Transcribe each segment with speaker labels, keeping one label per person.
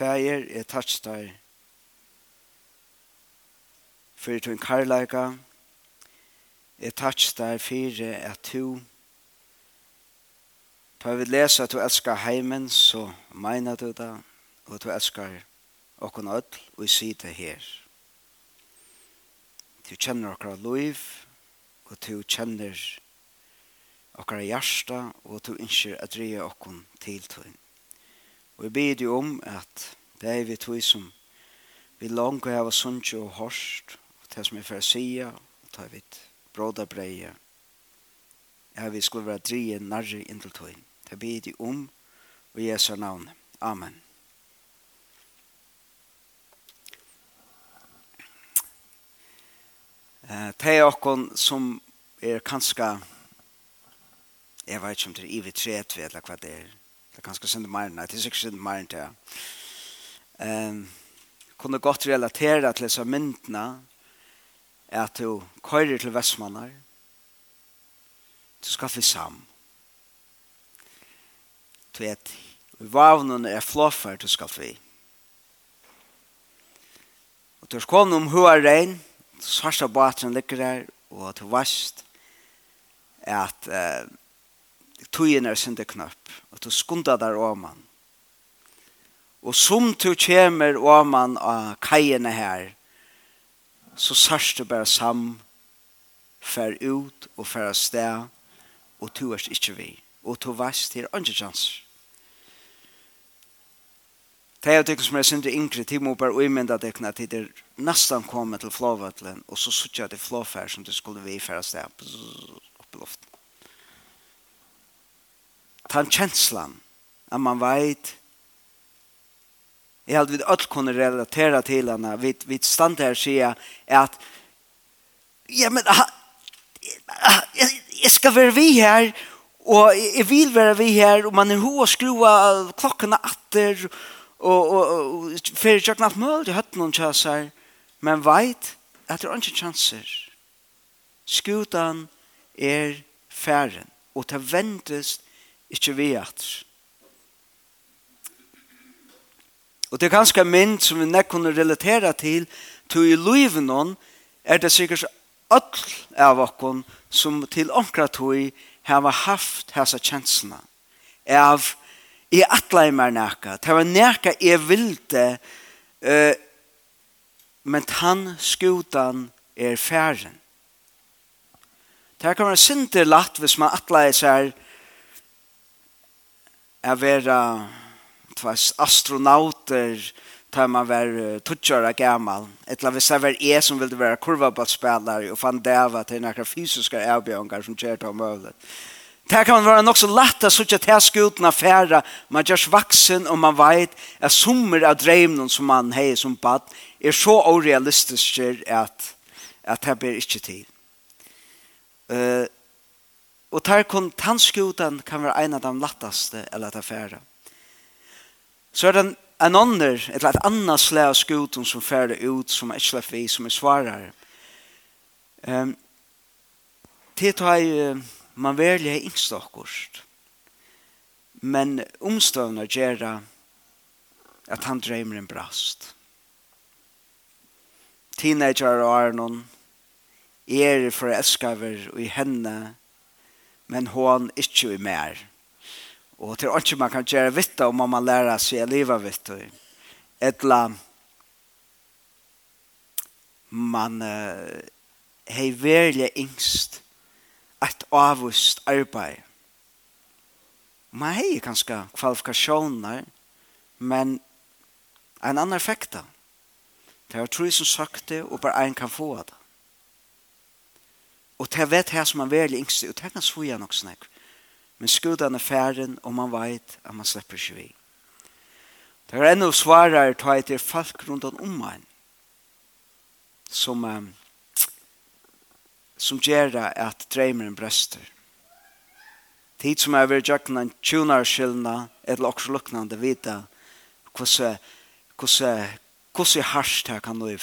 Speaker 1: Fæger, jeg takkst deg for din karlæka. Jeg takkst deg for at du Da vi leser at du elskar heimen, så meiner du det, og du elskar okkon öll, og jeg sier det her. Du kjenner okkara liv, og du kjenner okkara hjarta, og du innskir at dreie okkon til tøyn. Og jeg beder jo om at det er vi tog som vi langt og hava sundt og hårst og det som vi får sida og ta vidt bråda breie at vi skulle være drie nærre inn til tog. Det beder jo om og Jesu navn. Amen. Det er okkon som er kanska jeg vet ikke om det er ivet tret eller hva det er Det er ganske synd mer, nei, det er sikkert synd mer enn det. Um, kunne godt relatera til disse myndene, er at du kører til Vestmannar, du skaffer sam. Du vet, vavnen er flåfer du skaffer. Og du skåner om er regn, svarsta baten ligger der, og du vet at uh, tøyen er sinde knapp, og du skunda der åman. Og som du kjemer åman av kajene her, så sørst du bare sam, fer ut og fer av sted, og du er ikke vi, og du veist til andre kjanser. Det er det som er sinde yngre, de må bare umynda deg at de er nesten kommet til flåvattelen, og så sutt jeg til flåfer som du skulle vi fer av sted, oppe i luften den kjenslan, at man veit, jeg hadde vi alt kunne relatera til henne, vi, vi stand her sier at, ja, men, jeg, jeg skal være vi her, og jeg vil være vi her, og man er ho og skrua klokkene atter, og, og, og fyrir tjøkken alt mulig, høtt noen tjøsar, men veit, at det er ikke chanser. Skutan er færen, og det vendes ikke vi at. Og det er ganske mynd som vi nek kunne relatera til, til i loiven er det sikkert all av okkon som til omkra tog hava haft hessa kjenslene av i atla i mer neka det var neka jeg vilde uh, men han skutan er færen det kan være sinter latt hvis man atla i seg å være tvers astronauter tar man var tutsjara gammal. Et la vissa var jeg som ville vara kurvaballspelare och fan det till några fysiska erbjörningar som kjert av möjligt. Det kan vara nok så lätt at sådär till skuten affära. Man görs vaksen och man vet at sommer av drömmen som man har som bad är så orealistisk att, att det blir ikke tid. Uh, Og tar kontantskoten kan være en av de lattaste eller at affære. Så er det en, en ånder, et eller annet slag av skoten som fære ut, som er ikke vi, som er svarer. Um, det tar jo man velger jeg akkurat. Men omstående gjør at han drømmer en brast. Teenager og Arnon, er forelskaver og i henne, men hon ikkje er mer. Og til ikke man kan gjøre vitt om man lærer seg å leve vitt. Etla man uh, hei verlig yngst et avvist arbeid. Man hei kanskje kvalifikasjoner, men en annan da. Det er tro som sagt det, og bare en kan få det. Og det vet her som han veldig yngste, og det kan svoja nok snakk. Men skudan er færen, og man vet at man slipper ikke vi. Det er enda svarer ta et folk rundt om om man som um, som gjør at dreimeren brøster. Tid som er ved jakken en tjunarskillene eller også lukknande vita hvordan hvordan hvordan hardt her kan liv.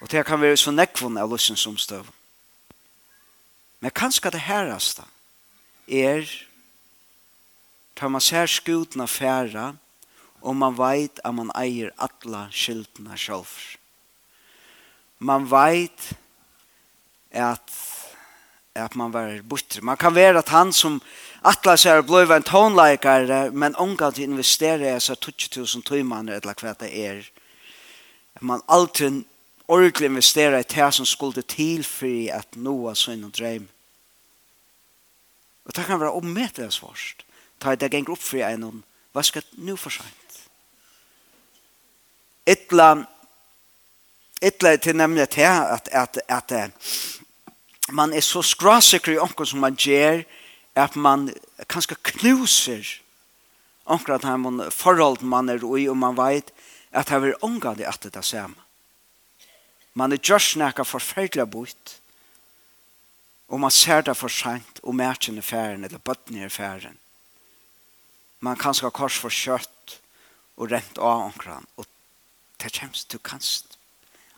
Speaker 1: Og det kan være så nekvun av lussen som. Men kanskje det herreste er tar man sær skutna færa og man veit at man eier alla skyldna selv. Man veit at at man var bortre. Man kan være at han som atla sær bløy en tonleikare, men omgang til å investere i sær 20.000 tøymaner eller hva det er. Man alltid ordentlig investere i det som skulle til for at noe sånn og dreim. Og det kan være ommetelig svårst. Ta det ganger opp for en og hva skal nu for sent? Etla etla til nemlig til at, at, at, at man er så skrasikker i omkring som man gjør at man kanskje knuser omkring at man forhold man er i og man vet at det er omgang at det er samme Man er gjørs nekka forferdelig bort. Og man ser det for sent, og merken færen, eller bøttene i færen. Man kan skal kors for kjøtt, og rent av omkran, og det kommer til kanst.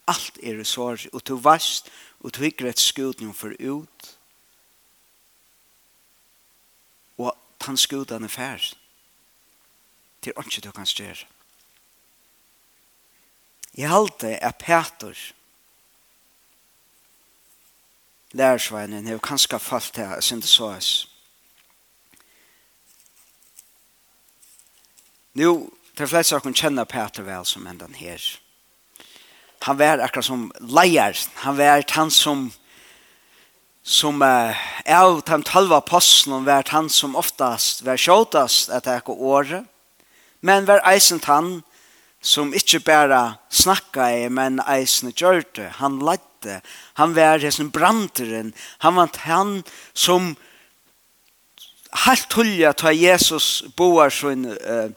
Speaker 1: Alt er i sorg, og du vast, og du hikker et skudning for ut, og tann skudan er færen. Det er ikke du kan styr. Jeg halte er Peter, lærersveinen har kanskje falt til å synda så oss. Nå, det er flest av dere kjenner Peter vel som enda her. Han var akkurat som leier. Han var han som som uh, av de tolv apostlene var han som oftast var sjåtast at det er året. Men var eisen han som ikke bare snakka i, men eisen gjør det. Han valde. Han var hessen branderen. Han var han som helt tullja ta Jesus boar sin uh,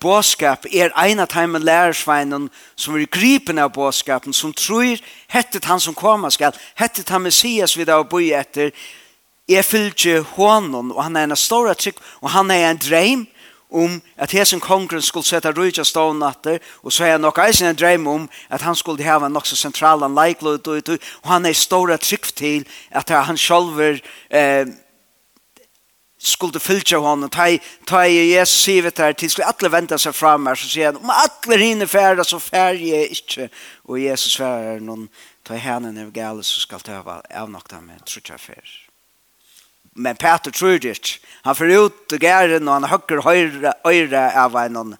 Speaker 1: båskap er ein av heimen lærersveinen som er gripen av båskapen som tror hettet han som koma skal hettet han Messias vi da boi etter er fyllt honom og han er en stor trygg og han er en dreim om at hesen kongren skulle sette rujtja stående natter, og så er nok eisen en dreim om at han skulle hava nok så sentral han leiklod, og han er stora trygg til at han sjolver eh, skulle fylgja honom, ta i, ta i Jesus sivet her, til skulle alla venda seg fram her, så sier han, om alle hinne færre, så færre jeg ikke, og Jesus færre noen, ta i henne når gale, så skal ta av avnokta med trutja færre. Men Peter tror det. Han får ut og gæren, og han höcker høyre, öra av en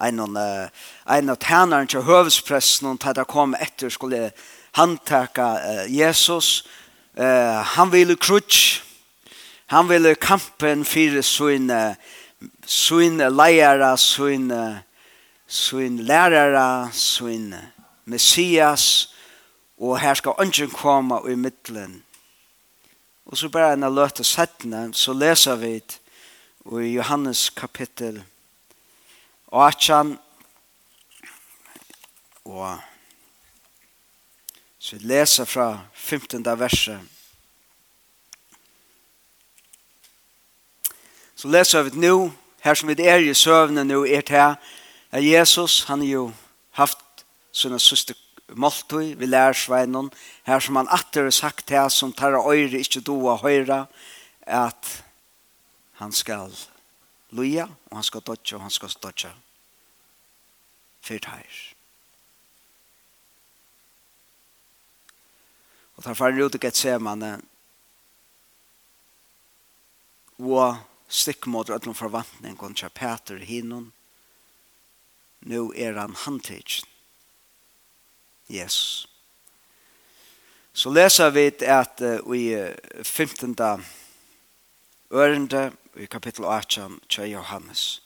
Speaker 1: en uh, en av tænaren til høvespressen og til kom efter skulle handtaka uh, Jesus. Han ville krutsk. Han ville kampen fire sin sin leiere, sin sin lærere, sin messias, og her skal ønsken komme i middelen Og så bare en av løte settene, så leser vi i Johannes kapittel 18 og så vi leser fra 15. verset. Så leser vi nå, her som vi er i søvnene nå, er til at Jesus, han har jo haft sånne søster måltøy, vi lær sveinen, her som han atter sagt til som tar øyre ikke doa høyre, at han skal loja, og han skal dodja, og han skal dodja. Fyrt her. Og tar færre ut i Getsemane, og stikkmåter utlom forvantning, og han kjær Peter hinnon, nu er han handtidsen Jesus. Så leser vi at uh, i 15. ørende i kapittel 18 til Johannes.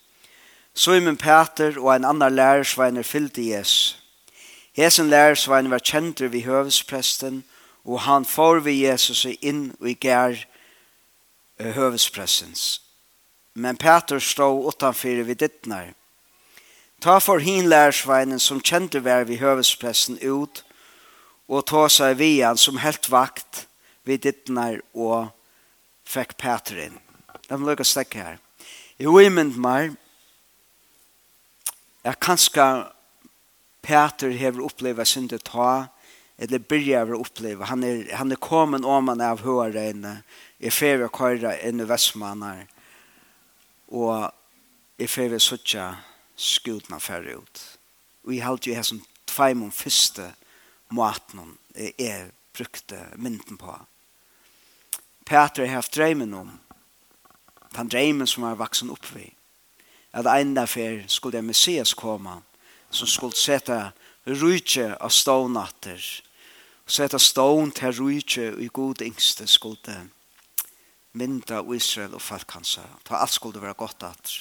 Speaker 1: Simon Peter og en annan lærersveiner fyllte Jesus. Hesen lærersveiner var kjenter ved høvespresten, og han får vi Jesus inn og i gær høvesprestens. Men Peter stod utanfyr vid dittnar, Ta for hin lærsveinen som kjente vær vi høvespressen ut, og ta seg vian som helt vakt vid dittnar og fikk Peter inn. La meg lukke stekke her. I uimend meg at kanskje Peter hever oppleva syndet ta, eller byrja over oppleva. Han er, han er kommet om han av høyreine, i ferie og køyre inn i Vestmannen, og er ferie suttja skutna færre ut. Og jeg halte jo her som tveim første maten jeg brukte mynden på. Peter har haft dreimen om den dreimen som har vaksen opp vi. At en derfor skulle en Messias komme som skulle sette rujtje av stånatter og sette stån til rujtje i god yngste skulle mynda Israel og folk hans. Ta alt skulle være godt at.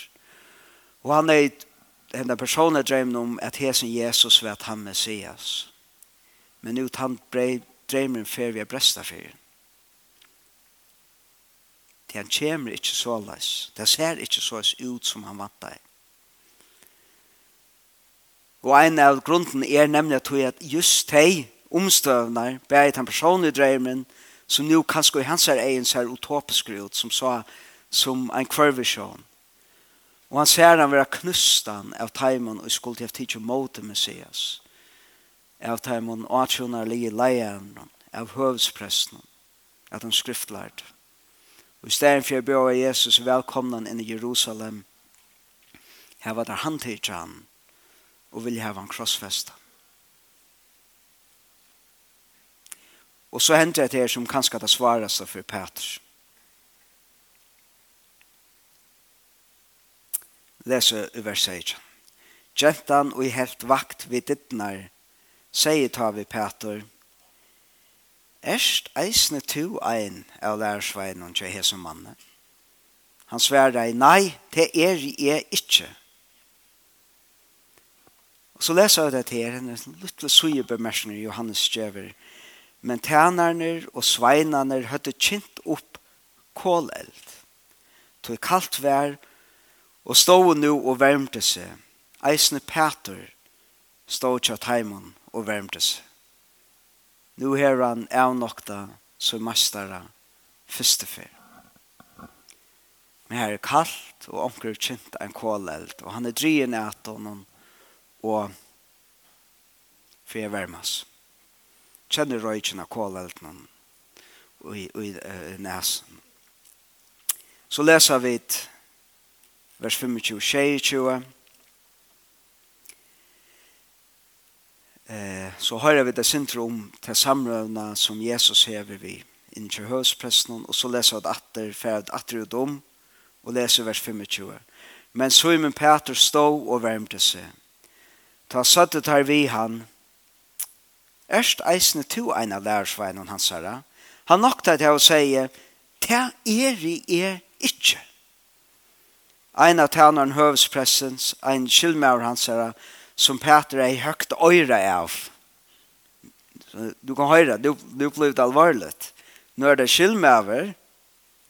Speaker 1: Og han er den där personen drömde om att hesen Jesus var att han Messias. Men nu han drömmer en för vi är brästa för den. Det han kommer inte så alls. Det ser inte så alls ut som han vantar. Og en av grunden er nemlig at at just de omstøvner, bare den personlige drømmen, som nu kanskje i hans egen ser utopisk ut, som sa som en kvarvisjon Og han ser han vera knustan av taimon og skulle til tidsi mot Messias. Av taimon og atjonar li leieren av høvdspresten at han skriftlærd. Og i stedet for jeg Jesus velkomna inn i Jerusalem her var det han tidsi han og ville hava han krossfestet. Og så hendte det her som kanskje det svarast for Peters. lese i vers 16. Gentan og i helt vakt vid dittnar, sier ta vi Peter, Erst eisne tu ein av lærersveien og til hese manne. Han sverre ei, nei, det er jeg ikke. Og så leser jeg det til her, en liten sujebemerskning i Johannes Kjøver. Men tænerne og sveinerne høtte kjent opp kåleld. Tog kaldt vær og og stod nu og värmte seg. Eisne Peter stod til Taimon og värmte seg. Nu her han avnokta som mestara fyr. Men her er kaldt og omkring kjent en kåleld, og han er drien et honom og fyr värmas. Kjenner røyken av kåleldene og i, i, i, i. Så leser vi vers 25 og 26. Eh, så hører vi det sinter om til samrøvene som Jesus hever vi inn til høspresten, og så leser vi atter, ferd atter og dom, og leser vers 25. Men Simon Peter stod og varmte seg. Ta sattet her vi han. Erst eisne to ein av lærersveinen hans herre. Han nokta til å si, «Ta er i er ikkje.» Ein av tænaren høvespressens, ein kylmær hans herre, som Peter er i høgt øyre av. Du kan høre, du, du ble alvorlig. Nå er det kylmæver,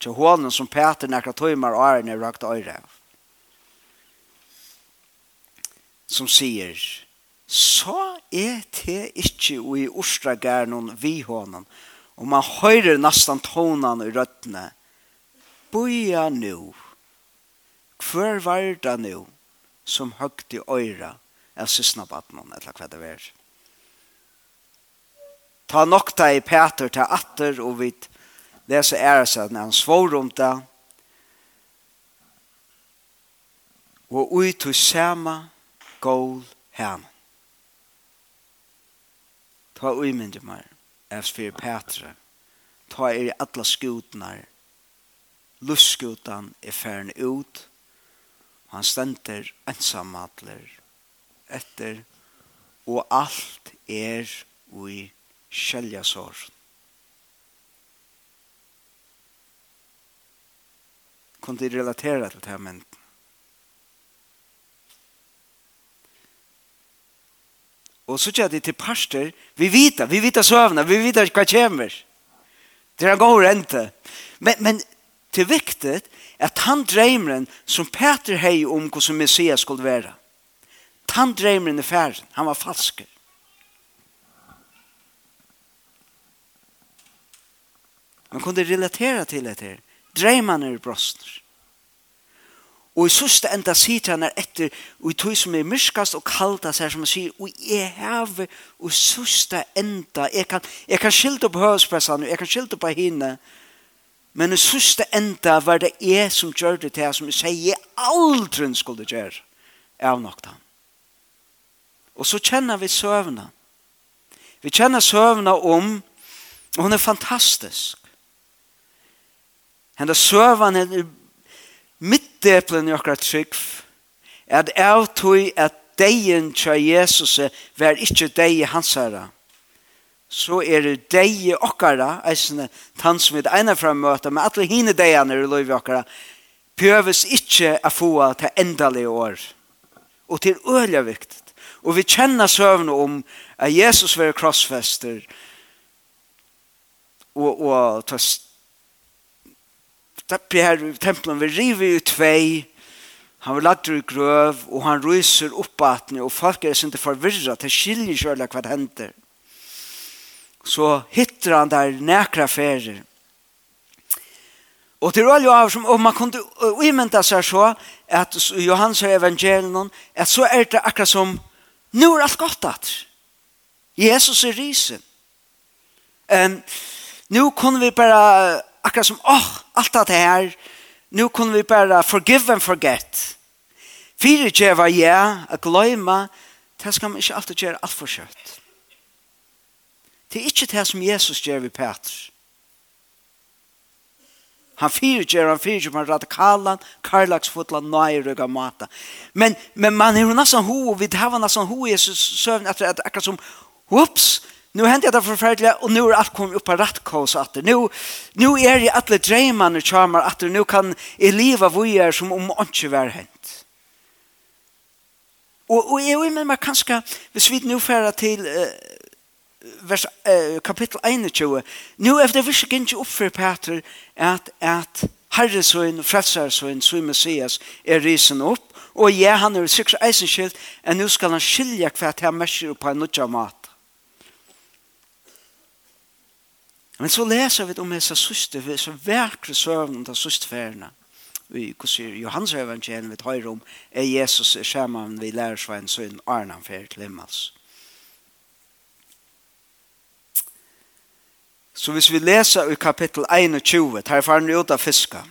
Speaker 1: til hånden som Peter nekra tøymer og er høgt øyre av. Som sier, så er det ikke i orstragærnen vi hånden, og man høyrer nesten tonen i røttene. Bøya nu Hver var det nu som høgt i øyra av at badnån, eller hva det var? Ta nokta i Peter til atter, og vi leser æreset når han svår om det. Og ut til sama gål hen. Ta uimyndig mer, efter fyrir Petre. Ta er i alla skutnar. Lustskutan er færen ut, Han stender ensamadler etter og alt er ui skjeljasorn. Kunne de relatera til det her menten? Og så kjær det til parster, vi vita, vi vita søvna, vi vita hva kjemmer. Det er en god rente. Men, men til viktig at han dreimeren som Peter hei om hvordan Messias skulle være. Han dreimeren i færen. Han var falsk. Man kunde relatera til det her. Dreiman er brostner. Og i sørste enda sier han er etter og i tog som er myrskast og kaldast her som han sier og jeg har og i sørste enda jeg kan, jeg kan skilte på hørespressan jeg kan skilte på hinne Men i sørste enda var det jeg som gjør det til som jeg sier jeg aldri skulle gjøre av nok da. Og så kjenner vi søvna. Vi kjenner søvna om, og hun er fantastisk. Henda søvan er middeplen i okra trygg at av tog at deien tja Jesus var ikkje dei hans herra så er det deg okkara, eisne, tann som vi eina fra møte, men alle hine degene i løyve okkara, prøves ikkje a få til endelige år. Og til øyla viktig. Og vi kjenner søvn om at Jesus var krossfester, og, og ta steppi her i tempelen, vi river i tvei, han vil lagt i grøv, og han ryser opp at og folk er ikke forvirret, det skiljer ikke hva det hender så hittar han där näkra färger. Och till alla av som om man kunde invänta sig så att Johans evangelion att så är det akkurat som nu är allt gott att Jesus är risen. Um, nu kunde vi bara akkurat som åh, oh, allt det här nu kunde vi bara forgive and forget. Fyre tjeva ja, a gløyma, det skal man ikke alltid gjøre alt for kjøtt. Det er ikke det som Jesus gjør vi Petrus. Han fyrtjer, han fyrtjer han radikalan, karlagsfotla, nøyrøga mata. Men, men man er jo nesten ho, vi har nesten ho i Jesus søvn etter at akkurat som, whoops, nu hendte jeg det forferdelige, og nu er alt kommet opp av rattkås atter. Nu, nu er jeg alle dreimene kjamar atter, nu kan jeg liva vujer som om ikke var hent. Og, og jeg men meg kanskje, hvis vi nu færa til uh, vers, uh, kapittel 21. Nu efter vi ska inte upp för Peter at, at Herresøyen, Frelsersøyen, så Messias er risen upp. og ja, han er sikkert eisenskilt. Och nu skal han skilja hva at han merker på en nødja mat. Men så leser vi om hessa søster, så verkre søvnen av søsterferdene. Vi kusir Johans evangelium vi tar om, er Jesus er sammen vi lærer svein sønn Arnan fer til himmels. Så hvis vi leser i kapittel 21, tar jeg faren ut av fiska.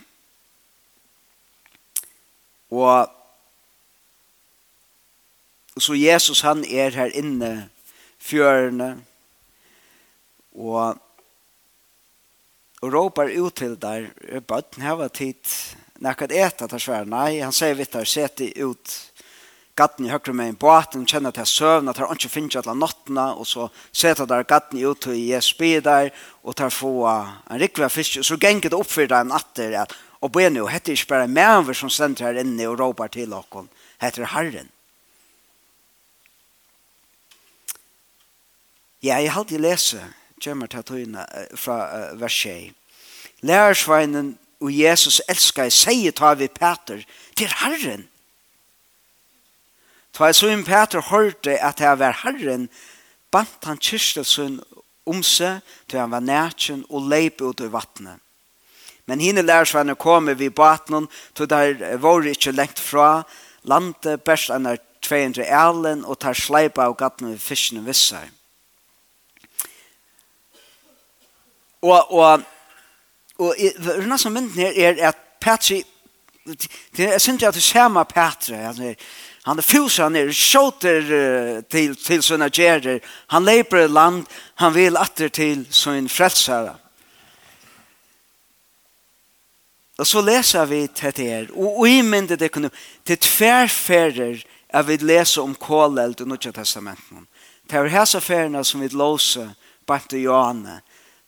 Speaker 1: Og så Jesus han er her inne fjørene og og råpar ut til der bøtten hava tid nekket et eta tar svær nei han sier vitt der seti ut gatten i høyre med en båt, og kjenner til søvn, at han ikke finner alle nottene, og så setter der gatten ut i Jesu by der, og tar få en rikve fisk, så ganger det opp for deg en atter, at, og be nu, hette ikke bare med som sender her inne og råper til dere, heter Herren. Ja, jeg har alltid lese, kommer til tøyene fra uh, vers 6. Lærersveinen og Jesus elsker, sier ta vi Peter til Herren, Ta jeg så inn Peter hørte at jeg var herren, bant han kyrstelsen om seg til han var nætjen og leip ut i vattnet. Men hine lærersvenner kom vi vid baten, til der var ikke lengt fra landet, best enn 200 elen, og tar sleipa av gattene ved fiskene visser. Og, og, og, hun er som mynden her er at Petri, det er synd at du ser meg Petri, han er, Han fusar ner, skjuter til, til sina gärder. Han leper i land, han vil atter til sin frälsare. Og så leser vi til det her, og i myndet det kunne, til tverferer jeg vil lese om kåleld og Norge Testamenten. Det er hese ferene som vi låser bant i Johanne.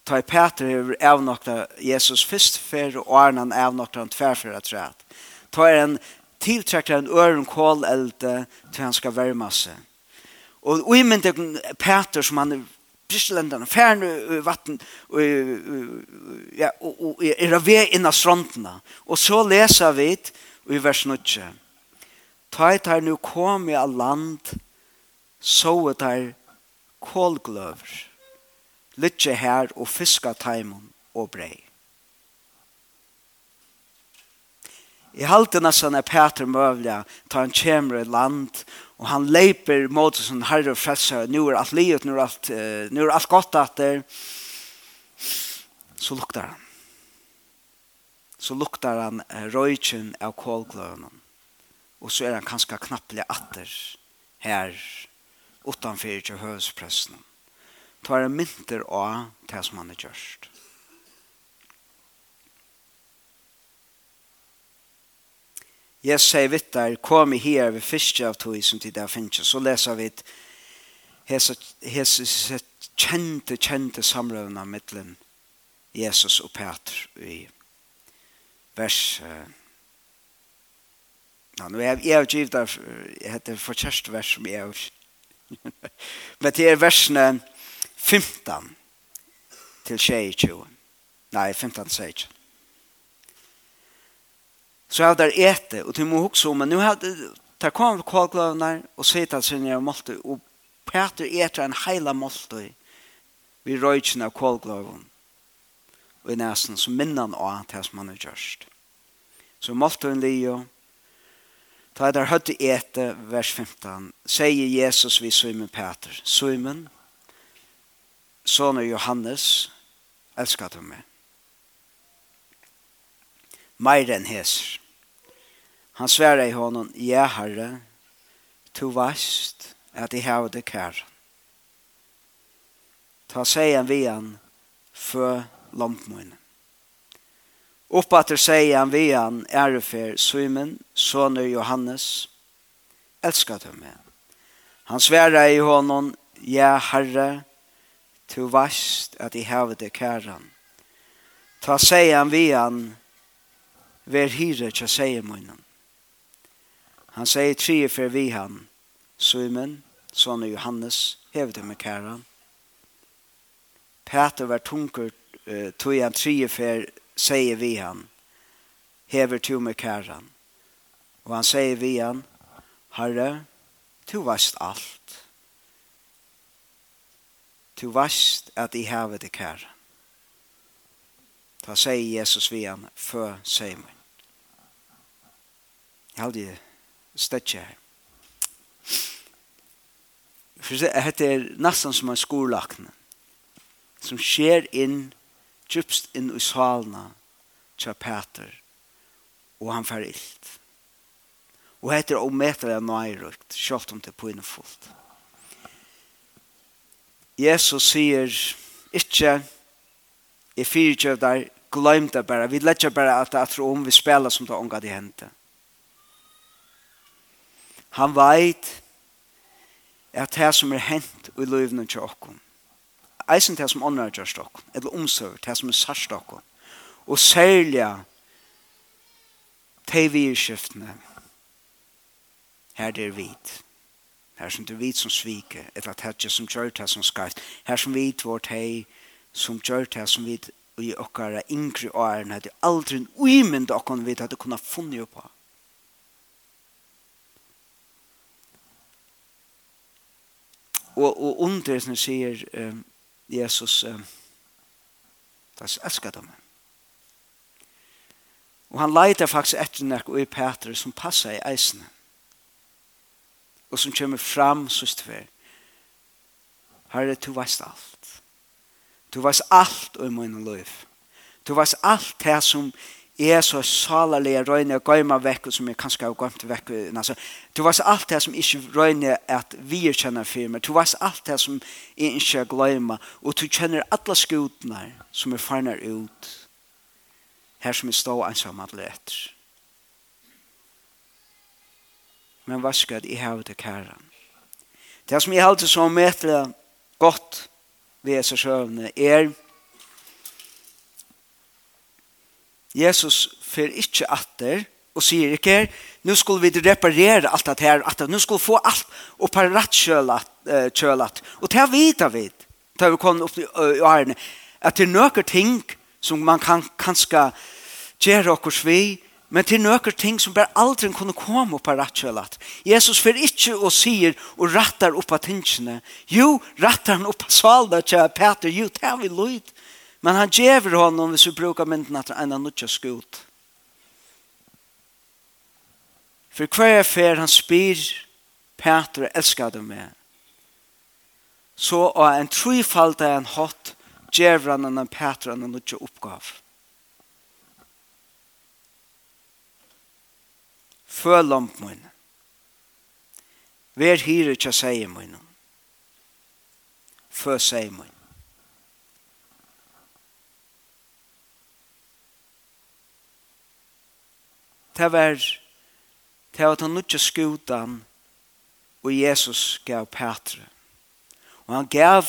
Speaker 1: Ta i Peter hever avnokta Jesus fyrst fer, og Arnan avnokta han tverferer træt. Ta er en tiltrekker en øren kålelde til han skal varme seg. Og i uimyndig Peter som han er Brislendene, færen i vatten og, ja, og, og er av vei innan strandene. Og så leser vi i vers 9. Ta et her nu kom i av land så et her kålgløver. Lytje her og fiska taimen og brei. I halte nesten er Peter møvlig, tar han kjemre land, og han leiper mot sin herre og frelse, nå er alt livet, nå er alt, uh, er alt godt etter. Så lukter han. Så lukter han uh, røyken av kålgløvene, Og så er han kanskje knappelig atter her, utanfor til høvespressen. Tar en mynter av det som han har gjørst. Jeg sier vidt der, kom i her ved første av tog som til det finnes. Så leser vi Jesus kjente, kjente samrøvene av midtelen Jesus og Peter i vers uh, Ja, nu är jag givet där heter for första vers som jeg er Men det er versene 15 til 22. nei, 15 til 22. Så har det ete, og til må hukse om, men nu har det, der kom kålgløvner, og sitter seg ned og målte, og Peter etter en heila målte, vi røyken av kålgløvene, og i næsten, så minner han av det som han har gjørst. Så målte hun lio, ta der høtte ete, vers 15, sier Jesus vi Simon Peter, Simon, sånne Johannes, elsker du meg meir enn heser. Han sverre i honom, ja herre, to vast at i hava det kær. Ta seien vi han, fø lompmoinen. Oppater seien vi han, ærefer Simon, soner Johannes, elskat du meg. Han sværa i honom, ja herre, to vast at i hava det kæran. Ta seien vi han, ver hyre tja seie munnen. Han sier tre for vi han, Simon, son av Johannes, hevde med kæran. Peter var tunker, uh, tog han tre for sier vi han, hever to med kæran. Og han sier vi han, Herre, tu vast alt. Tu vast at i havet det kæran. Da sier Jesus vi han før sier man. Jeg hadde støtt her. For det heter nesten som en skolakne som skjer inn djupst inn i salene til Peter og han fer illt. Og heter å møte det nøyrukt, kjøpt om det på innfullt. Jesus sier ikke, i fyrtjøv der, glöm det bara. Vi lägger bara att det om vi spelar som det ångar det hände. Han vet att det som är hänt i livet til okken, eisen det som åndrar til okken, eller omsøver, det som er sørst okken, og særlig til virskiftene, her det er vit. Her som det er vit som svike, eller at det er som gjør det som skarft, her som vit vårt hei, som gjør det som vit og i okkara yngre åren hadde aldri en uimend okkara vi hadde kunnet funnet på. Og, og under som sier um, Jesus eh, das er dem. Og han leiter faktisk etter nek og i Peter som passer i eisene og som kommer fram sust for. Herre, du veist alt. Du var alt i min liv. Du var alt det som er så salerlige røyne og gøyma vekk som jeg kanskje har gøymt vekk. Altså, du var alt det som ikke røyne at vi kjenner for. Du var alt det som jeg ikke gøyma Og du kjenner alle skutene som er farner ut. Her som jeg står ensam alle etter. Men hva skal jeg ha til kæren? Det som jeg halte så møtelig godt ved Jesu søvne er Jesus fer ikkje atter og sier ikke nu skulle vi reparere alt det her, at nu skulle få alt og på parat kjølat, kjølat. Og til det vet vi, da vi kom opp i årene, at det er noen ting som man kan kanskje gjøre oss ved, Men til nøkker ting som bare aldri kunne komme opp av rattkjølat. Jesus fer ikke og sier og rattar opp av tingene. Jo, rattar han opp av svalda til Peter, jo, det er vi lyd. Men han gjever honom hvis vi brukar mynden at han er nødja skut. For hver fer han spyr Peter, elskar du meg. Så og en trifalda en hatt gjever han enn Peter han er nødja oppgav. følamp min. Vær hyre tja seie mun. Fø seie mun. Det var det var den nødja skutan og Jesus gav Petre. Og han gav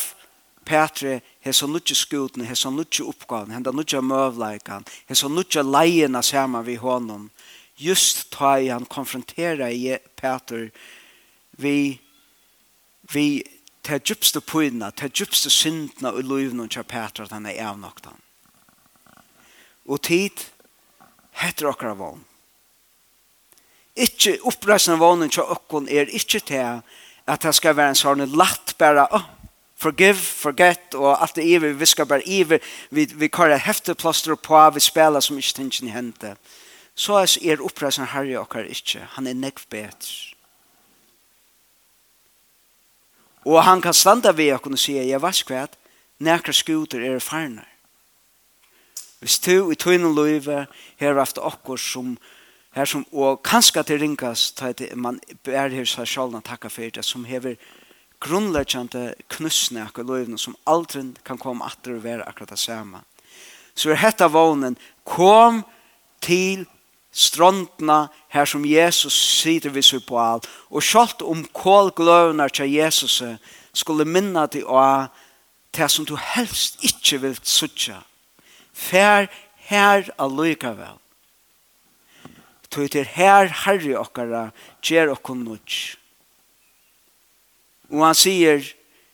Speaker 1: Petre hesa nutje skutne, hesa nutje uppgavn, henda nutje mövleikan, hesa nutje leina saman vi honom, just ta i han konfrontera i Peter vi vi ta djupste poina, ta djupste syndna og loivna til Peter at han er avnokta. Og tid heter okkara vann. Ikke oppreisende vognen til okkon er ikke til at det skal være en sånn latt bare, oh, forgive, forget, og alt det iver, vi skal bare iver, vi, vi kaller hefteplaster på, vi spela som ikke tingene hente så er oppreisen herre okkar ikke. Han er nekv bedre. Og han kan standa ved okken og sige, jeg vet ikke hva, nekra skuter er farne. Hvis du i tøyne løyve her haft okkur som her som, og kanskje til ringast til man er her seg sjálna takka for det, som hever grunnleggjande knusne akkur løyvene som aldri kan komme atter og være akkurat det samme. Så er hetta vånen, kom til strandna her som Jesus sitter vi seg på all, og kjalt om kålgløvene til Jesus skulle minna til å det som du helst ikke vil sutja. Fær her allikevel. Tøy til her harri okkara gjer okkom nudj. Og han sier,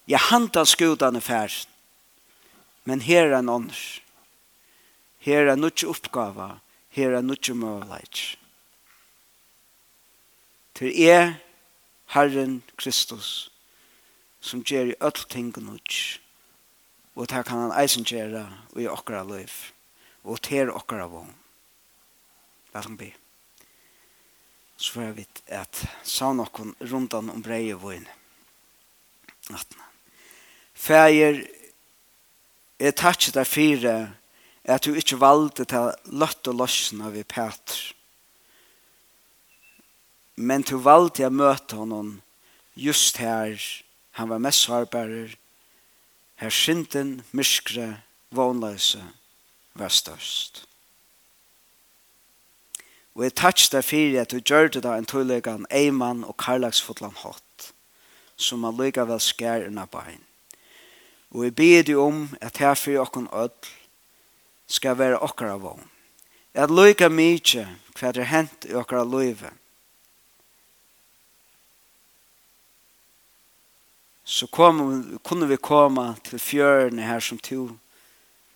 Speaker 1: jeg handar skudan er men her er en. Her er nudj oppgava, her er nutje møvleik. Til er Herren Kristus, som gjør i öll ting nutje, og det kan han eisen gjøre i okkara liv, og til okkara vogn. La oss be. Så får jeg vite at sa noen rundt om breie vogn. Nattna. Fæger, jeg tar ikke deg fire, at du ikke valgte til løtt og løsne ved Peter. Men du valgte å møte honom just her. Han var mest sårbærer. Her synden, myskre, vånløse var størst. Og jeg takk deg for at du gjør det da en tøylegan Eiman og karlagsfotlan hatt, som man lykker vel skjer unna bein. Og jeg ber deg om at her for åkken ødel, skal være okkara vogn. At loika mykje hva det er hent i okkara loive. Så kom, kunne vi komme til fjørene her som to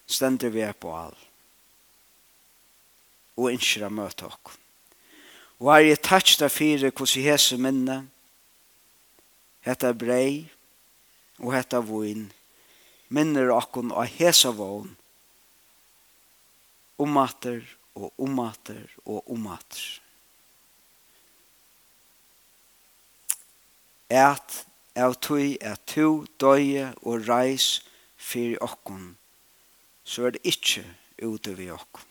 Speaker 1: stender vi er på all. Og innskjera møte okk. Og er jeg tatt der fire hos i hese minne. Hetta brei og hetta voin minner okkon og hesa vogn omater og omater og omater. At av tui er to døye og reis fyrir okkon, så er det ikkje ute vi okkon.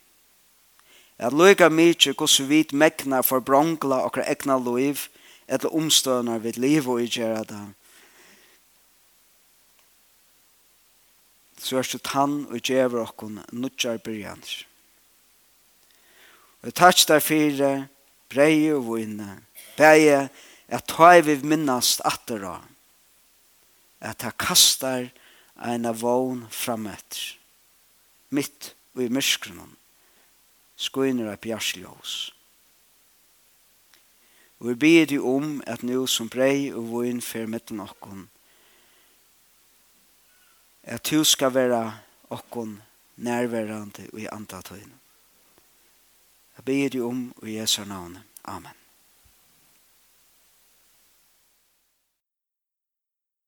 Speaker 1: At loika mykje gos vit megna for brongla og egna loiv, etter omstøvnar vid liv og i gjerra det. Så er det tann og gjever okkon nudjar byrjanir. Og takk der fire, brei og vunne, beie, at ta vi minnast atter av, at ta kastar eina vogn frametter, mitt og i myskronen, skoiner av bjarsljås. Og vi byr de om at nu som brei og vogn fer mitten okkon, at du skal være okkon nærværende og i antatøyne ber det om i Jesu navn. Amen.